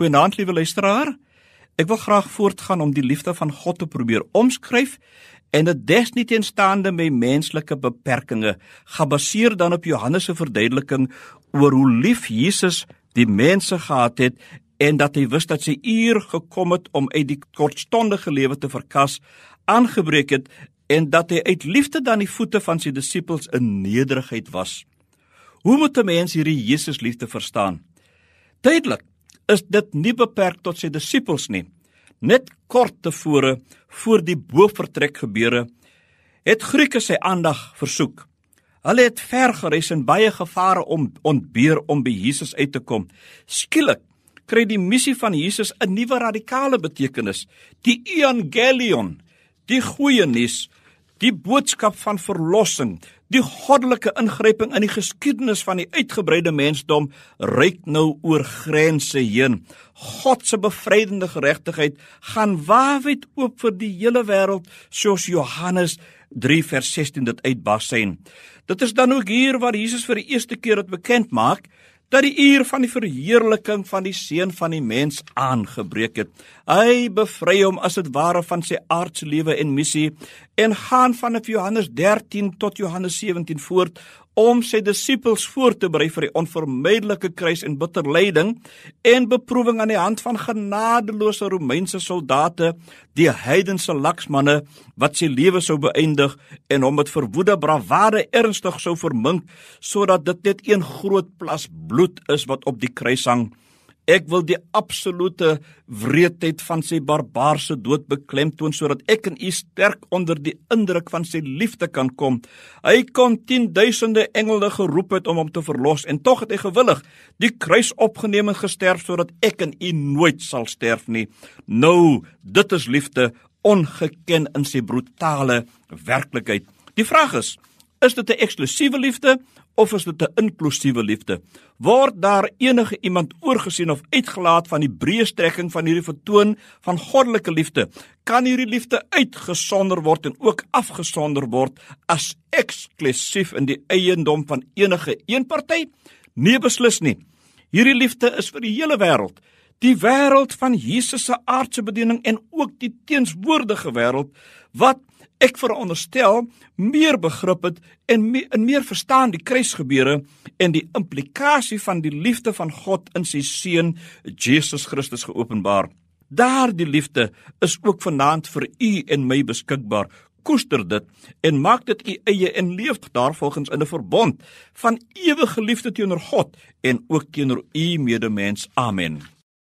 Goeienaand liewe luisteraar. Ek wil graag voortgaan om die liefde van God te probeer omskryf en dit desnieteenstaande my menslike beperkings gebaseer dan op Johannes se verduideliking oor hoe lief Jesus die mense gehad het en dat hy wist dat sy uur gekom het om uit die kortstondige lewe te verkas aangebreek het en dat hy uit liefde dan die voete van sy disippels in nederigheid was. Hoe moet 'n mens hierdie Jesus liefde verstaan? Duidelik is dit nie beperk tot sy disippels nie. Net kort tevore voor die boefvertrek gebeure het Grieke sy aandag versoek. Hulle het ver gereis en baie gevare om ontbeer om by Jesus uit te kom. Skielik kry die missie van Jesus 'n nuwe radikale betekenis, die evangelion, die goeie nuus, die boodskap van verlossing, Die goddelike ingryping in die geskiedenis van die uitgebreide mensdom reik nou oor grense heen. God se bevrydende geregtigheid gaan waawyd oop vir die hele wêreld, soos Johannes 3 vers 16 dit uitbasyn. Dit is dan ook hier waar Jesus vir die eerste keer dit bekend maak dat die uur van die verheerliking van die seun van die mens aangebreek het. Hy bevry hom as dit ware van sy aardse lewe en missie en gaan vanaf Johannes 13 tot Johannes 17 voort om sy disippels voor te berei vir die onvermydelike kruis en bitter lyding en beproewing aan die hand van genadeloose Romeinse soldate, die heidense laksmanne wat sy lewe sou beëindig en hom met verwoede bravade ernstig sou vermink sodat dit net een groot plas bloed is wat op die kruis hang. Ek wil die absolute wreedheid van sy barbaarse dood beklemtoon sodat ek en u sterk onder die indruk van sy liefde kan kom. Hy kon 10000de engele geroep het om hom te verlos en tog het hy gewillig die kruis opgeneem en gesterf sodat ek en u nooit sal sterf nie. Nou, dit is liefde ongeken in sy brutale werklikheid. Die vraag is, is dit 'n eksklusiewe liefde of is dit 'n inklusiewe liefde? Word daar enige iemand oorgesien of uitgelaat van die breë strekking van hierdie vertoon van goddelike liefde? Kan hierdie liefde uitgesonder word en ook afgesonder word as eksklusief in die eiendom van enige een party? Nee beslis nie. Hierdie liefde is vir die hele wêreld. Die wêreld van Jesus se aardse bediening en ook die teenswoordige wêreld wat ek veronderstel meer begrip het en meer, en meer verstaan die kruisgebeure en die implikasie van die liefde van God in sy seun Jesus Christus geopenbaar. Daardie liefde is ook vanaand vir u en my beskikbaar. Koester dit en maak dit u eie en leef daarvolgens in 'n verbond van ewige liefde teenoor God en ook teenoor u medemens. Amen.